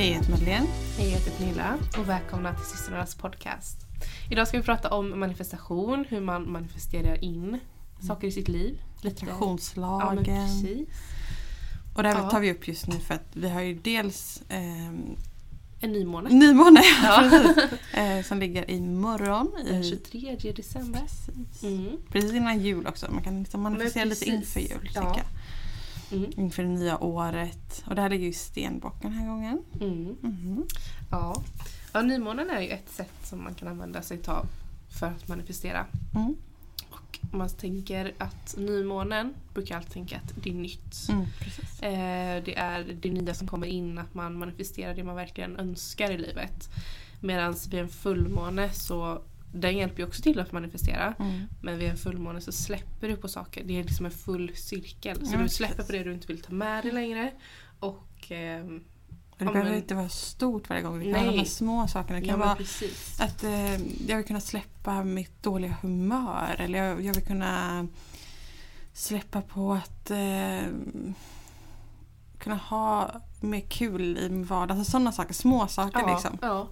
Hej, jag heter Madeleine. Hej, jag heter Pernilla och välkomna till systrarnas podcast. Idag ska vi prata om manifestation, hur man manifesterar in saker i sitt liv. Lite. Ja, precis. och det här Ja. tar vi upp just nu för att vi har ju dels ehm, En nymåne. nymåne Ja. eh, som ligger imorgon. Den I, 23 december. precis. Mm. precis innan jul också. Man kan liksom manifestera lite inför jul. Ja. Jag. Mm. Inför det nya året. Och det här ligger ju i stenbock den här gången. Mm. Mhm. Ja. ja, nymånen är ju ett sätt som man kan använda sig av för att manifestera. Mm. Och om man tänker att nymånen brukar alltid tänka att det är nytt. Mm. Eh, det är det nya som kommer in, att man manifesterar det man verkligen önskar i livet. Medan vid en fullmåne så den hjälper ju också till att manifestera. Mm. Men vid en fullmåne så släpper du på saker. Det är liksom en full cirkel. Så Ja, du släpper på det du inte vill ta med dig längre. Och Och det Ja, behöver men- inte vara stort varje gång. Det kan vara Nej. de här små sakerna. Det ja, kan men vara precis. Att eh, jag vill kunna släppa mitt dåliga humör eller jag, jag vill kunna släppa på att eh, kunna ha mer kul i min vardag. Alltså sådana saker, små saker Ja, liksom. ja.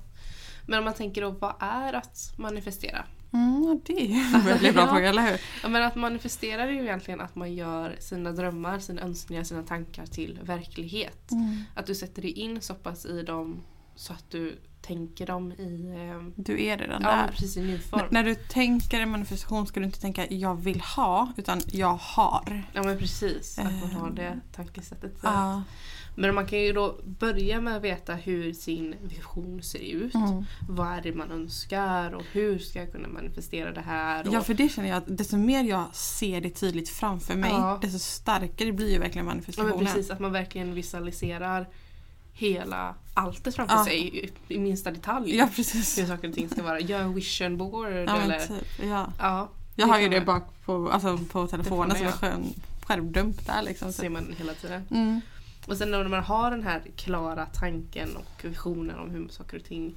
Men om man tänker då, vad är att manifestera? Mm, det är en väldigt bra fråga, eller hur? Ja, men att manifestera är ju egentligen att man gör sina drömmar, sina önskningar, sina tankar till verklighet. Mm. Att du sätter dig in så pass i dem så att du tänker dem i, eh, Du är redan ja, där. precis i N- nu-form. när du tänker en manifestation ska du inte tänka jag vill ha utan jag har. Ja men precis, att man har det Ehm. tankesättet. Ja. Men man kan ju då börja med att veta hur sin vision ser ut. Mm. Vad är det man önskar och hur ska jag kunna manifestera det här? Och, Ja för det känner jag att desto mer jag ser det tydligt framför mig Ja. desto starkare blir ju verkligen ja, manifestationen. men precis, att man verkligen visualiserar hela alltet framför Ja. sig i, minsta detalj. Ja precis. Hur saker och ting ska vara. Gör en vision board Ja, eller... typ, ja. Ja, Jag har ju det bak på, alltså på telefonen som göra. skön skärmdump där liksom. så ser man hela tiden. Mm. Och sen när man har den här klara tanken och visionen om hur saker och ting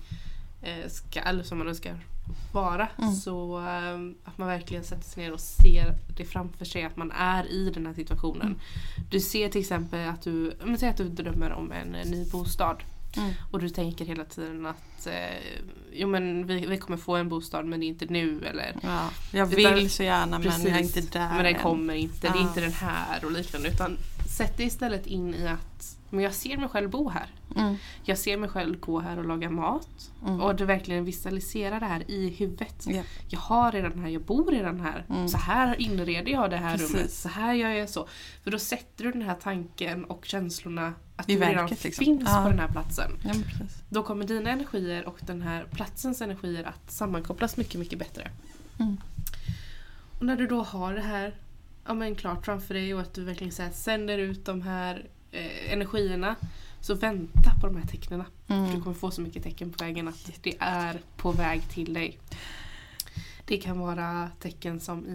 eh, ska, eller som man önskar vara. Mm. Så eh, att man verkligen sätter sig ner och ser det framför sig att man är i den här situationen. Mm. Du ser till exempel att du, men säg att du drömmer om en eh, ny bostad. Mm. Och du tänker hela tiden att eh, jo, men vi, vi kommer få en bostad men det är inte nu. Eller, Ja. Jag Utan- vill så gärna men jag är inte där Men den än. kommer inte, det är Ja. inte den här och liknande. Utan sätt dig istället in i att men jag ser mig själv bo här. Mm. Jag ser mig själv gå här och laga mat. Mm. Och du verkligen visualiserar det här i huvudet. Ja. Jag har redan här, jag bor redan här. Mm. Så här inreder jag det här Precis. rummet. Så här gör jag så. För då sätter du den här tanken och känslorna att I du redan verket, liksom. finns Ja. på den här platsen. Ja. Då kommer dina energier och den här platsens energier att sammankopplas mycket, mycket bättre. Mm. Och när du då har det här ja, men klart framför dig och att du verkligen så här, sänder ut de här eh, energierna så vänta på de här tecknen. För du Mm. kommer få så mycket tecken på vägen att det är på väg till dig. Det kan vara tecken som i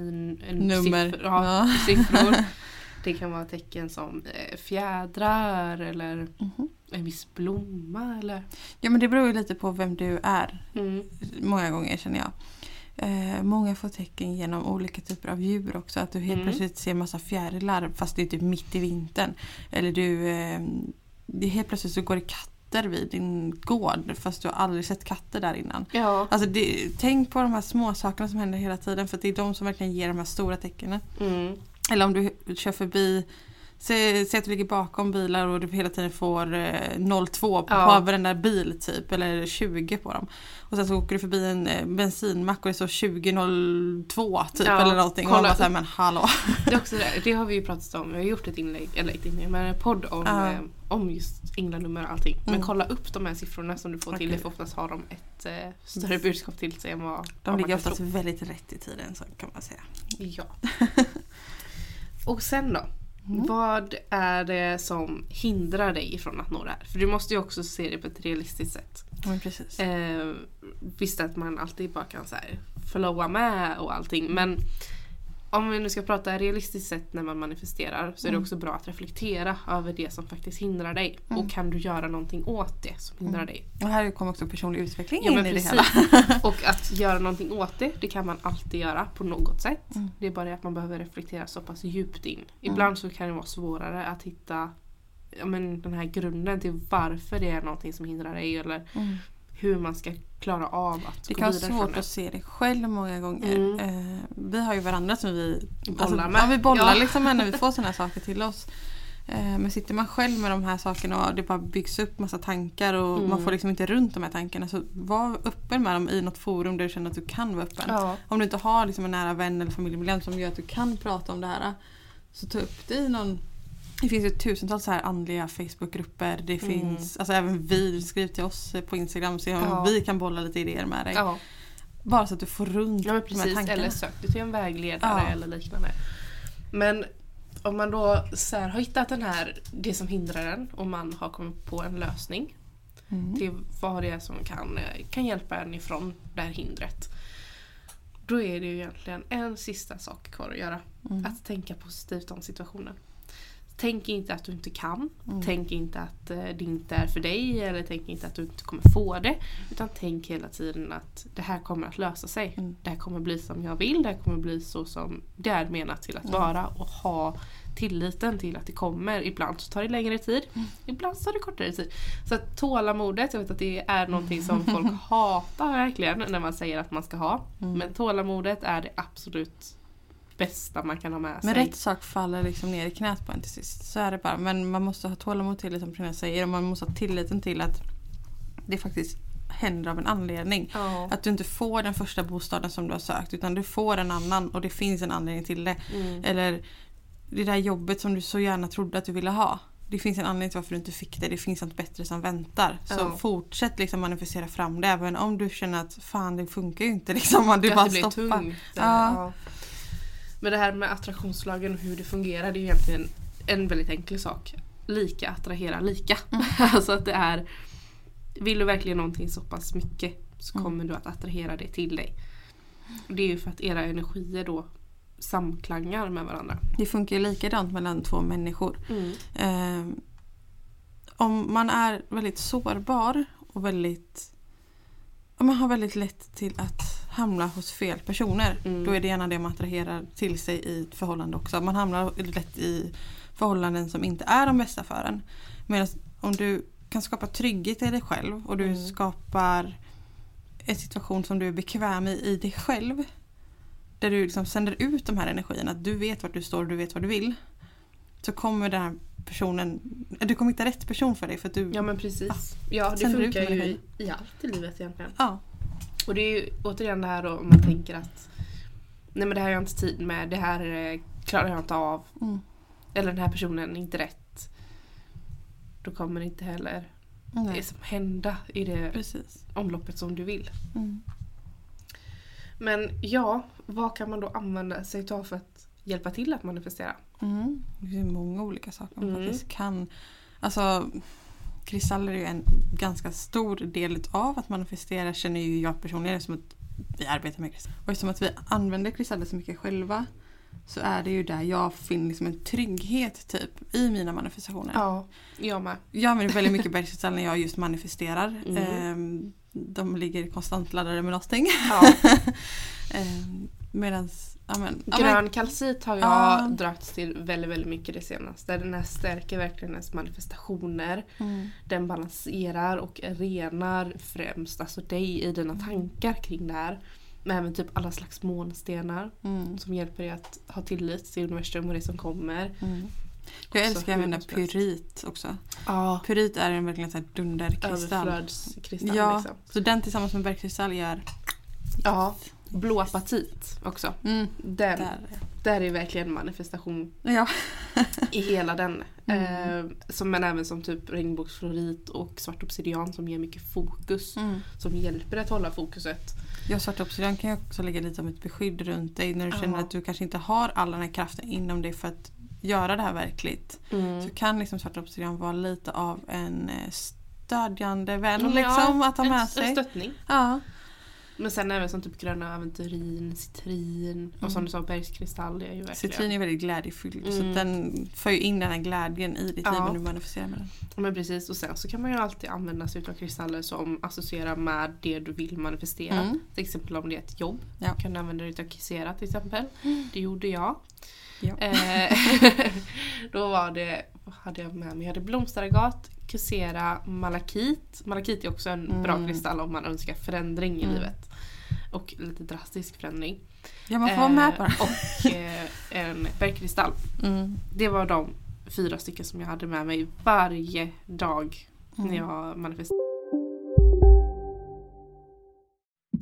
Nummer. Siffror, ja, siffror. Det kan vara tecken som eh, fjädrar eller Mhm. en viss blomma. Eller, ja men det beror ju lite på vem du är. mm. Många gånger känner jag. Eh, många får tecken genom olika typer av djur också. Att du helt Mm. plötsligt ser massa fjärilar fast det är typ mitt i vintern. Eller du eh, det helt plötsligt så går det katter vid din gård fast du har aldrig sett katter där innan. Ja. Alltså det, tänk på de här små sakerna som händer hela tiden för det är de som verkligen ger de här stora tecknen. Mm. Eller om du kör förbi Säg, att du ligger bakom bilar och du hela tiden får eh, 02 på Ja. varenda bil typ eller 20 på dem. Och sen så åker du förbi en eh, bensinmack och det står 2002 typ Ja, eller någonting. Och man kolla. bara såhär men hallå. Det, är också det, det har vi ju pratat om. Vi har gjort ett inlägg, eller ett inlägg, men en podd om, Ja. eh, om just änglanummer och allting. Men Mm. kolla upp de här siffrorna som du får till. Okej. Det för oftast har de ett eh, större budskap till sig än vad, De ligger oftast tro. väldigt rätt i tiden så kan man säga. Ja. och sen då? Mm. Vad är det som hindrar dig ifrån att nå det här? För du måste ju också se det på ett realistiskt sätt. Men precis. Eh, visst att man alltid bara kan så här flowa med och allting men om vi nu ska prata realistiskt sett när man manifesterar så är det Mm. också bra att reflektera över det som faktiskt hindrar dig. Mm. Och kan du göra någonting åt det som hindrar Mm. dig? Och här kommer också personlig utveckling Ja, in i det precis. hela. Och att göra någonting åt det, det kan man alltid göra på något sätt. Mm. Det är bara det att man behöver reflektera så pass djupt in. Ibland så kan det vara svårare att hitta ja, men, den här grunden till varför det är någonting som hindrar dig eller Mm. hur man ska klara av att Det gå kan vara vidare från svårt det. att se det själv många gånger. Mm. Eh, vi har ju varandra som vi Bollar med. Ja, vi bollar Ja. liksom när vi får sådana här saker till oss. Eh, men sitter man själv med de här sakerna och det bara byggs upp massa tankar och Mm. man får liksom inte runt de här tankarna. Så var öppen med dem i något forum där du känner att du kan vara öppen. Ja. Om du inte har liksom en nära vän eller familjemedlem som gör att du kan prata om det här. Så ta upp det i någon det finns ju tusentals så här andliga Facebookgrupper. Det Mm. finns, alltså även vi, skriv till oss på Instagram så Ja. vi kan bolla lite idéer med dig. Ja. Bara så att du får runt Ja men de här precis, tankarna. eller sök dig till en vägledare Ja. eller liknande. Men om man då så här, har hittat den här, det som hindrar en och man har kommit på en lösning Mm. till vad det är som kan, eh, kan hjälpa en ifrån det här hindret. Då är det ju egentligen en sista sak kvar att göra. Mm. Att tänka positivt om situationen. Tänk inte att du inte kan. Mm. Tänk inte att eh, det inte är för dig eller tänk inte att du inte kommer få det. Utan tänk hela tiden att det här kommer att lösa sig. Mm. Det här kommer bli som jag vill. Det här kommer bli så som det är menat till att Mm. vara. Och ha tilliten till att det kommer. Ibland så tar det längre tid. Mm. Ibland så tar det kortare tid. Så att tålamodet, jag vet att det är någonting som folk hatar verkligen när man säger att man ska ha. Mm. Men tålamodet är det absolut bästa man kan ha med Men sig. rätt sak faller liksom ner i knät på en till sist. Så är det bara. Men man måste ha tålamod till det som Pernilla säger och man måste ha tilliten till att det faktiskt händer av en anledning. Ja. Att du inte får den första bostaden som du har sökt utan du får en annan och det finns en anledning till det. Mm. Eller det där jobbet som du så gärna trodde att du ville ha. Det finns en anledning till varför du inte fick det. Det finns något bättre som väntar. Så Ja. fortsätt liksom manifestera fram det. Även om du känner att fan det funkar ju inte. Liksom, du bara det blir stoppar. tungt. Ja. Ja. Men det här med attraktionslagen och hur det fungerar det är ju egentligen en väldigt enkel sak. Lika attraherar lika. Mm. alltså att det är Vill du verkligen någonting så pass mycket så Mm. kommer du att attrahera det till dig. Och Det är ju för att era energier då samklangar med varandra. Det funkar ju likadant mellan två människor. Eh, om man är väldigt sårbar och väldigt om man har väldigt lätt till att hamna hos fel personer. Mm. Då är det gärna det man attraherar till sig i ett förhållande också. Man hamnar lätt i förhållanden som inte är de bästa för en. Medan om du kan skapa trygghet i dig själv och du Mm. skapar en situation som du är bekväm i i dig själv. Där du liksom sänder ut de här energierna. Att du vet vart du står och du vet vad du vill. Så kommer den här personen, du kommer hitta rätt person för dig för att du, Ja men precis. Ja det Sänder ut funkar ju i, i allt i livet egentligen. ja. Och det är ju återigen det här då om man tänker att Nej men det här har jag inte tid med, det här eh, klarar jag inte av. Mm. Eller den här personen är inte rätt. Då kommer det inte heller Nej, det som hända i det precis. omloppet som du vill. Mm. Men ja, vad kan man då använda sig av för att hjälpa till att manifestera? Mm. Det finns många olika saker man Mm. faktiskt kan. Alltså kristaller är ju en ganska stor del av att manifestera känner ju jag personligen som att vi arbetar med kristaller. Och eftersom att vi använder kristaller så mycket själva så är det ju där jag finner liksom en trygghet typ i mina manifestationer. Ja, jag med. Jag använder väldigt mycket bergkristall när jag just manifesterar. Mm. Ehm, de ligger konstant laddade med någonting. Ja. Medans, ja men, ja, men- Grön kalcit har jag Ja. dragits till väldigt, väldigt mycket det senaste. Den här stärker verkligen ens manifestationer. Mm. Den balanserar och renar främst alltså dig i dina tankar kring det här. Men även typ alla slags månstenar Mm. som hjälper dig att ha tillit till universum och det som kommer. Mm. Jag Också älskar att använda pyrit också. Ja, Pyrit är en verkligen så här dunderkristall. överflödskristall Ja, liksom. så den tillsammans med bergkristall gör... Ja, blå apatit också. Mm, Den, där. där är verkligen manifestation Ja. i hela den. Mm. Eh, som, men även som typ regnbågsfluorit och svart obsidian som ger mycket fokus. Mm. Som hjälper att hålla fokuset. Ja, svart obsidian kan ju också lägga lite som ett beskydd runt dig när du känner att du kanske inte har all den här kraften inom dig för att göra det här verkligt. Så kan liksom svart obsidian vara lite av en eh, stödjande vän Ja, liksom att ha en, med En sig. stöttning. Ja. Men sen även som typ gröna aventurin, citrin och som Mm. du sa bergskristall. Är ju verkligen. Citrin är väldigt glädjefylld så Mm. att den för ju in den här glädjen i ditt Ja. liv när du manifesterar med den. Men precis och sen så kan man ju alltid använda sig av kristaller som associerar med det du vill manifestera. Mm. Till exempel om det är ett jobb. Ja. Du kan använda dig av Kisera till exempel. Det gjorde jag. Ja. Eh, då var det, vad hade jag med mig? Jag hade blomsteragat, kusera, malakit. Malakit är också en bra Mm. kristall om man önskar förändring i Mm. livet. Och lite drastisk förändring. Ja, man får vara med på det. Eh, Och eh, en bergkristall. Mm. Det var de fyra stycken som jag hade med mig varje dag Mm. när jag manifesterade.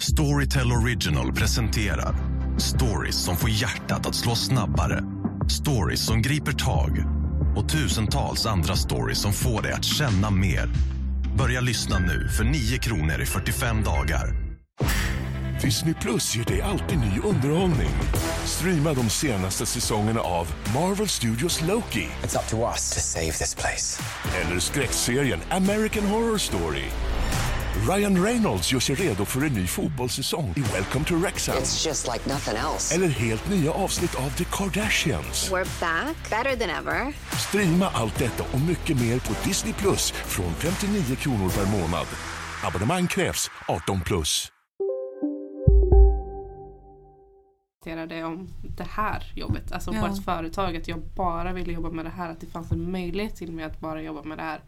Storytel Original presenterar stories som får hjärtat att slå snabbare. Stories som griper tag och tusentals andra stories som får dig att känna mer. Börja lyssna nu för 9 kronor i 45 dagar. Disney Plus ger dig alltid ny underhållning. Streama de senaste säsongerna av Marvel Studios Loki It's up to us to save this place. eller skräckserien American Horror Story. Ryan Reynolds gör sig redo för en ny fotbollssäsong i Welcome to Wrexham. It's just like nothing else. Eller helt nya avsnitt av The Kardashians. We're back, better than ever. Streama allt detta och mycket mer på Disney Plus från 59 kronor per månad. Abonnemang krävs 18 plus. om det här jobbet. Alltså Ja. ett företag. Att jag bara ville jobba med det här. Att det fanns en möjlighet till mig att bara jobba med det här.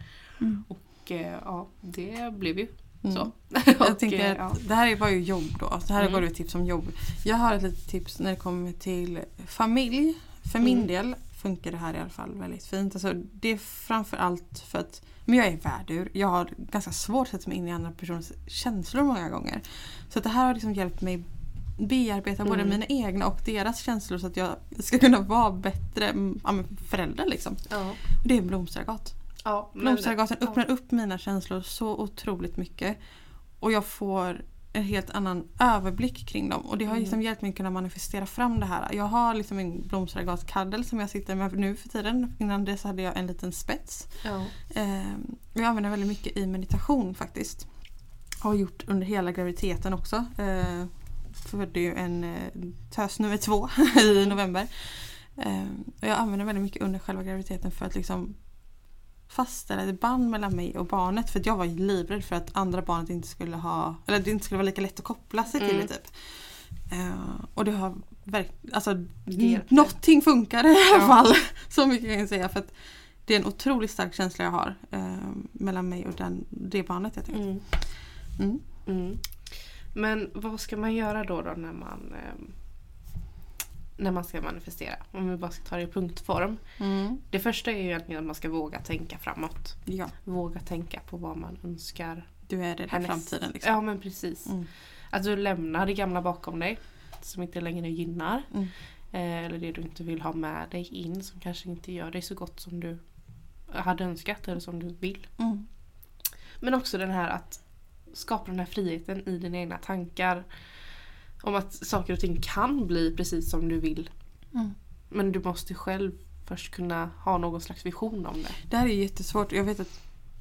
Och eh, ja, det blev ju så. Mm. Jag Och, tänker eh, ja. att det här var ju jobb då. Så här Mm. var det ett tips om jobb. Jag har ett litet tips när det kommer till familj. För min Mm. del funkar det här i alla fall väldigt fint. Alltså, det är framför allt för att men jag är värdur. Jag har ganska svårt att sätta mig in i andra personers känslor många gånger. Så att det här har liksom hjälpt mig bearbeta både Mm. mina egna och deras känslor så att jag ska kunna vara bättre mm, ja, förälder. Liksom. Ja. Det är blomstergat. Ja, men- Blomstergasen ja. öppnar upp mina känslor så otroligt mycket. Och jag får en helt annan överblick kring dem. Och det har Mm. liksom hjälpt mig att kunna manifestera fram det här. Jag har liksom en blomstergaskaddel som jag sitter med nu för tiden. Innan dess hade jag en liten spets. Ja. Eh, jag använder väldigt mycket i meditation faktiskt. Har gjort under hela graviditeten också. Eh, födde ju en eh, tös nummer två i november. Eh, och jag använder väldigt mycket under själva graviditeten för att liksom fastställa ett band mellan mig och barnet. För att jag var livrädd för att andra barnet inte skulle ha, eller det inte skulle vara lika lätt att koppla sig till Mm. det. Typ. Eh, och det har verkligen, alltså hjälpte. någonting funkar i alla Ja. fall. Så mycket kan jag säga. För att det är en otroligt stark känsla jag har eh, mellan mig och den, det barnet. Jag tänker. Mm. Mm. Mm. Men vad ska man göra då, då när man ehm, när man ska manifestera? Om vi bara ska ta det i punktform. Mm. Det första är ju egentligen att man ska våga tänka framåt. Ja, Våga tänka på vad man önskar. du är det i framtiden. Liksom. Ja men precis. Mm. Att du lämnar det gamla bakom dig. Som inte längre gynnar. Mm. Eh, eller det du inte vill ha med dig in som kanske inte gör dig så gott som du hade önskat eller som du vill. Mm. Men också den här att skapa den här friheten i dina egna tankar. Om att saker och ting kan bli precis som du vill. Mm. Men du måste själv först kunna ha någon slags vision om det. Det här är jättesvårt. Jag vet att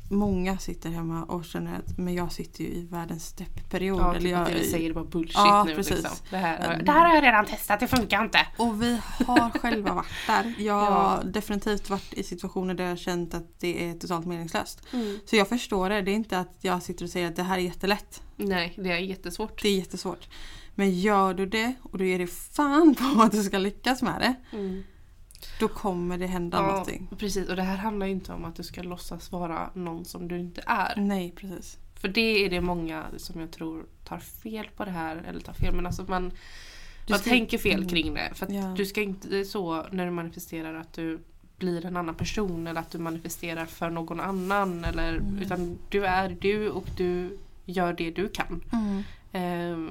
många sitter hemma och känner att men jag sitter ju i världens deppperiod. Ja, eller typ jag, vi säger bara bullshit Ja, nu. precis. Liksom. Det, här, det här har jag redan testat, det funkar inte. Och vi har själva varit där. Jag har Ja. definitivt varit i situationer där jag har känt att det är totalt meningslöst. Mm. Så jag förstår det. Det är inte att jag sitter och säger att det här är jättelätt. Nej, det är jättesvårt. Det är jättesvårt. Men gör du det och du ger dig fan på att du ska lyckas med det. Mm. Då kommer det hända Ja, någonting. precis. Och det här handlar inte om att du ska låtsas vara någon som du inte är. Nej, precis. För det är det många som jag tror tar fel på det här. Eller tar fel, men alltså man, Du man ska- tänker fel Mm. kring det. För att Ja. du ska inte, det är så när du manifesterar att du blir en annan person eller att du manifesterar för någon annan. Eller, Mm. Utan du är du och du gör det du kan. Mm. Ehm,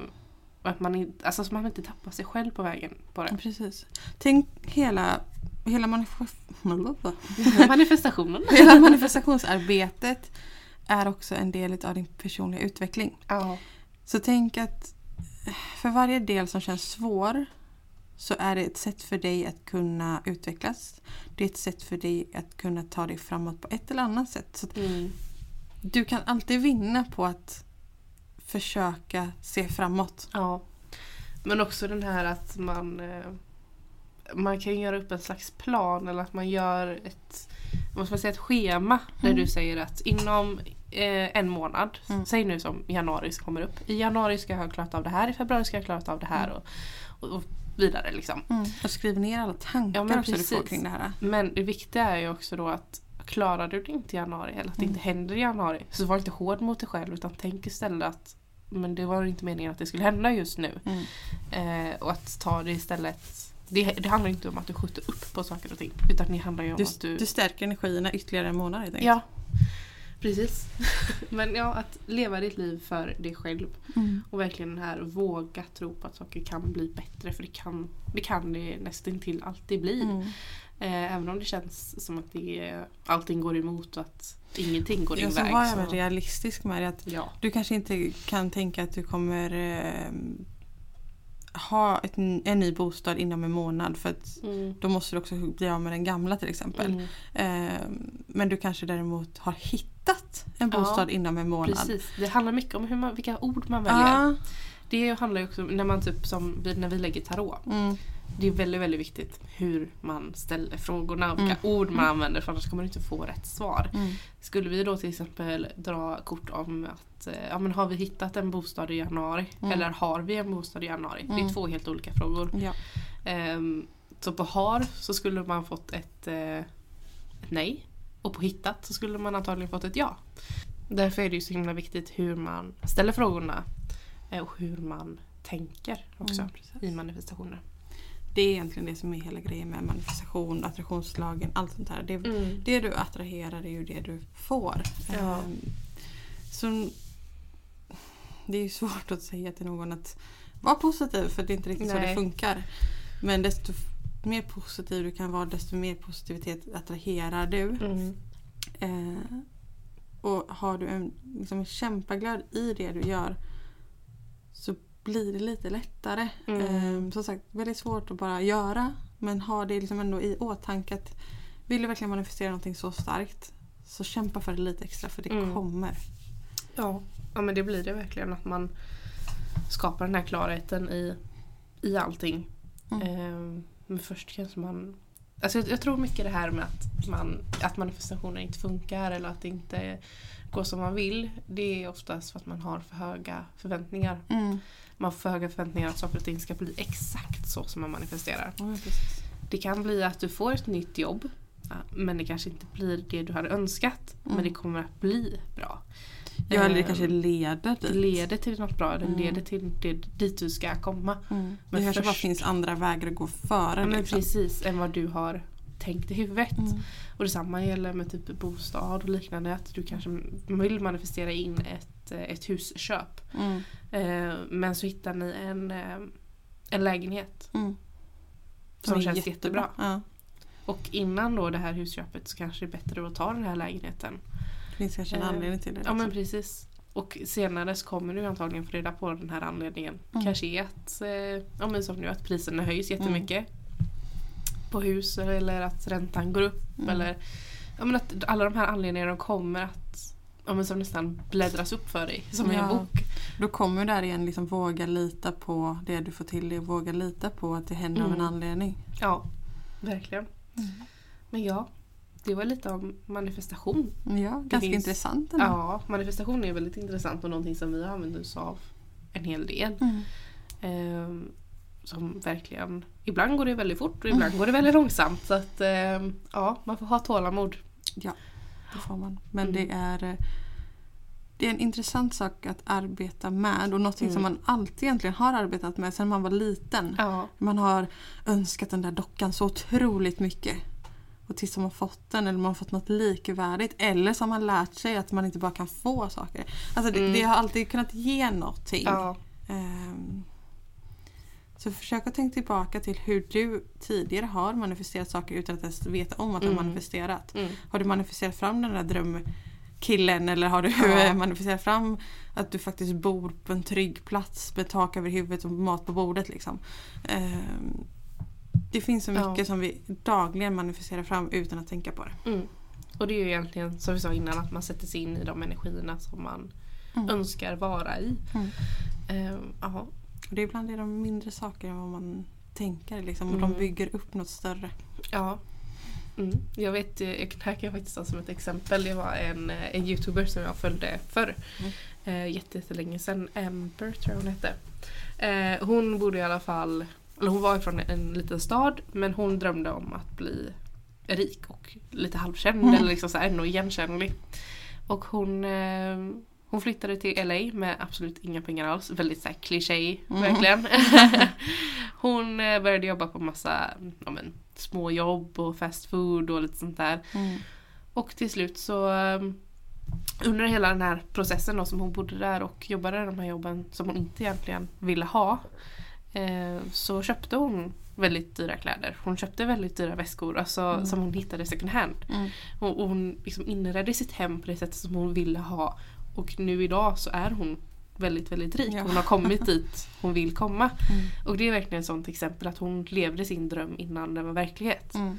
och att man, inte, alltså, så man inte tappar sig själv på vägen på det. Precis. Tänk hela, hela, manif- Manifestationen. hela manifestationsarbetet är också en del av din personliga utveckling. Ja. Så tänk att för varje del som känns svår så är det ett sätt för dig att kunna utvecklas. Det är ett sätt för dig att kunna ta dig framåt på ett eller annat sätt. Så Mm. du kan alltid vinna på att försöka se framåt. Ja. Men också den här att man eh, man kan göra upp en slags plan eller att man gör ett, vad man säga, ett schema där du säger att inom eh, en månad, Mm. säg nu som januari kommer upp. I januari ska jag ha klarat av det här, i februari ska jag ha klarat av det här och, och, och vidare liksom. Och skriv ner alla tankar Ja, också du får kring det här. Men det viktiga är ju också då att klarar du det inte i januari eller att det inte händer i januari så var inte hård mot dig själv utan tänk istället att men det var inte meningen att det skulle hända just nu. Mm. Eh, och att ta det istället det, det handlar inte om att du skjuter upp på saker och ting utan det handlar ju om Du, att du... du stärker energierna ytterligare en månad helt enkelt. ja, precis. men ja, att leva ditt liv för dig själv. Mm. Och verkligen den här våga tro på att saker kan bli bättre för det kan det, kan det nästan till alltid bli. Mm. Eh, även om det känns som att det, allting går emot och att ingenting går din Jag så väg. var jag så- väl realistisk med det. Att Ja. du kanske inte kan tänka att du kommer eh, ha ett, en ny bostad inom en månad för att Mm. då måste du också bli av med den gamla till exempel. Mm. Eh, men du kanske däremot har hittat en Ja, bostad inom en månad. Precis, det handlar mycket om hur man, vilka ord man väljer. Ja, Det handlar ju också när man typ som när vi lägger tarot. mm, Det är väldigt, väldigt viktigt hur man ställer frågorna och vilka ord man använder för annars kommer du inte få rätt svar. mm, Skulle vi då till exempel dra kort om att eh, ja, men har vi hittat en bostad i januari eller har vi en bostad i januari? Det är två helt olika frågor. ja. Ehm, så på har så skulle man fått ett, eh, ett nej och på hittat så skulle man antagligen fått ett ja. Därför är det ju så himla viktigt hur man ställer frågorna och hur man tänker också Mm, i manifestationer. Det är egentligen det som är hela grejen med manifestation, attraktionslagen, allt sånt här. Det, Mm. det du attraherar är ju det du får. Ja. Ehm, så det är ju svårt att säga till någon att vara positiv för det är inte riktigt så det Nej. funkar. Men desto mer positiv du kan vara desto mer positivitet attraherar du. Mm. Eh, och har du en, liksom kämpaglöd i det du gör så blir det lite lättare. Mm. Eh, som sagt, väldigt svårt att bara göra men ha det liksom ändå i åtanke att vill du verkligen manifestera någonting så starkt så kämpa för det lite extra för det Mm. kommer. Ja. ja men det blir det verkligen att man skapar den här klarheten i, i allting. Mm. Ehm, men först kanske man Alltså jag, jag tror mycket det här med att, man, att manifestationer inte funkar eller att det inte går som man vill. Det är oftast för att man har för höga förväntningar. Mm. Man får för höga förväntningar att saker och ting ska bli exakt så som man manifesterar. Precis. Det kan bli att du får ett nytt jobb men det kanske inte blir det du hade önskat. Men det kommer att bli bra. Ja, eller det Ehm, kanske leder det dit. leder till något bra, det leder till det, dit du ska komma. Mm. Det Men kanske bara först- finns andra vägar att gå före. Ja, men liksom. precis, än vad du har tänkt i huvudet. Mm. Och detsamma gäller med typ bostad och liknande. Att du kanske vill manifestera in ett, eh, ett husköp. Mm. Eh, men så hittar ni en, eh, en lägenhet Mm. som är känns jättebra. Ja. Och innan då det här husköpet så kanske det är bättre att ta den här lägenheten. Finns kanske en Eh, anledning till det. Ja men liksom. precis. Och senare så kommer du antagligen få reda på den här anledningen. Mm. Kanske är att, eh, ja, men som nu, att priserna höjs jättemycket. På hus eller att räntan går upp. Mm. Eller ja, men att alla de här anledningarna kommer att ja, men som nästan bläddras upp för dig. Som i en Ja. bok. Då kommer där igen liksom våga lita på det du får till dig. Våga lita på att det händer av en Mm. anledning. Ja, verkligen. Mm. Men ja, det var lite om manifestation. Ja, ganska finns- intressant ändå. Ja, manifestation är väldigt intressant och någonting som vi använder oss av en hel del. Mm. Ehm, som verkligen, ibland går det väldigt fort och ibland går det väldigt långsamt. Så att ehm, ja, man får ha tålamod. Ja, det får man. Men Mm. det är eh, det är en intressant sak att arbeta med och någonting som Mm. man alltid egentligen har arbetat med sedan man var liten. Ja, Man har önskat den där dockan så otroligt mycket. Och tills man har fått den eller man har fått något likvärdigt. Eller så har man lärt sig att man inte bara kan få saker. Alltså det, Mm. det har alltid kunnat ge någonting. ja, Ehm, så försök att tänka tillbaka till hur du tidigare har manifesterat saker utan att ens veta om att du har Mm. manifesterat. mm, Har du manifesterat fram den där drömkillen eller har du Ja. manifesterat fram att du faktiskt bor på en trygg plats med tak över huvudet och mat på bordet liksom. Ehm, det finns så Ja. mycket som vi dagligen manifesterar fram utan att tänka på det. mm. Och det är ju egentligen som vi sa innan att man sätter sig in i de energierna som man Mm. önskar vara i. Mm. Ehm, ja. Och det är ibland är de mindre saker än vad man tänker liksom, och Mm. de bygger upp något större. Ja. Mm. Jag vet, eh, jag- här kan jag faktiskt ta som ett exempel. Det var en, eh, en youtuber som jag följde förr. Mm. Eh, jätte- jättelänge sedan. Amber tror jag hon hette. Eh, hon bodde i alla fall, eller hon var från en liten stad men hon drömde om att bli rik och lite halvkänd Mm. eller liksom så här, ändå igenkännlig. Och hon, eh, hon flyttade till LA med absolut inga pengar alls. Väldigt så här kliché Mm. verkligen. hon eh, började jobba på massa ja, men, små jobb och fast food och lite sånt där. Mm. Och till slut så um, under hela den här processen då som hon bodde där och jobbade de här jobben som hon inte egentligen ville ha eh, så köpte hon väldigt dyra kläder. Hon köpte väldigt dyra väskor alltså, som hon hittade second hand. Mm. Och, och hon liksom inredde sitt hem på det sättet som hon ville ha. Och nu idag så är hon väldigt väldigt rik. Ja. Hon har kommit dit hon vill komma. Mm. Och det är verkligen ett sånt exempel att hon levde sin dröm innan den var verklighet. Mm.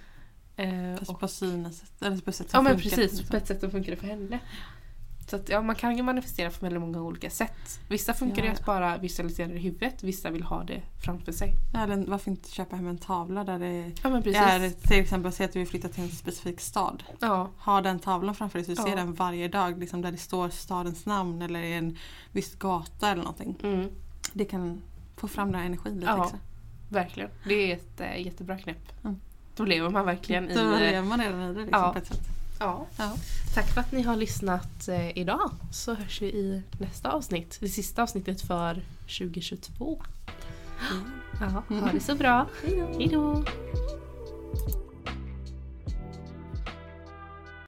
Eh, och på sina sätt. Eller på sätt Ja som men funkar, precis, liksom. på ett sätt som funkar för henne. Så att, ja, man kan ju manifestera på väldigt många olika sätt. Vissa funkar det Ja. att bara visualisera det i huvudet, vissa vill ha det framför sig. Eller varför inte köpa hem en tavla där det Ja precis. är till exempel säg att du vill flytta till en specifik stad. Ja, Ha den tavlan framför dig så du ser den varje dag liksom där det står stadens namn eller en viss gata eller någonting. mm, Det kan få fram den här energin lite Ja. extra. verkligen. Det är ett äh, jättebra knäpp. Mm. Då lever man verkligen i... Då eh, lever man redan i det liksom, på ett sätt. Ja. Ja. Tack för att ni har lyssnat eh, idag. Så hörs vi i nästa avsnitt. Det sista avsnittet för 2022. Ja, ha det så bra. Hej då.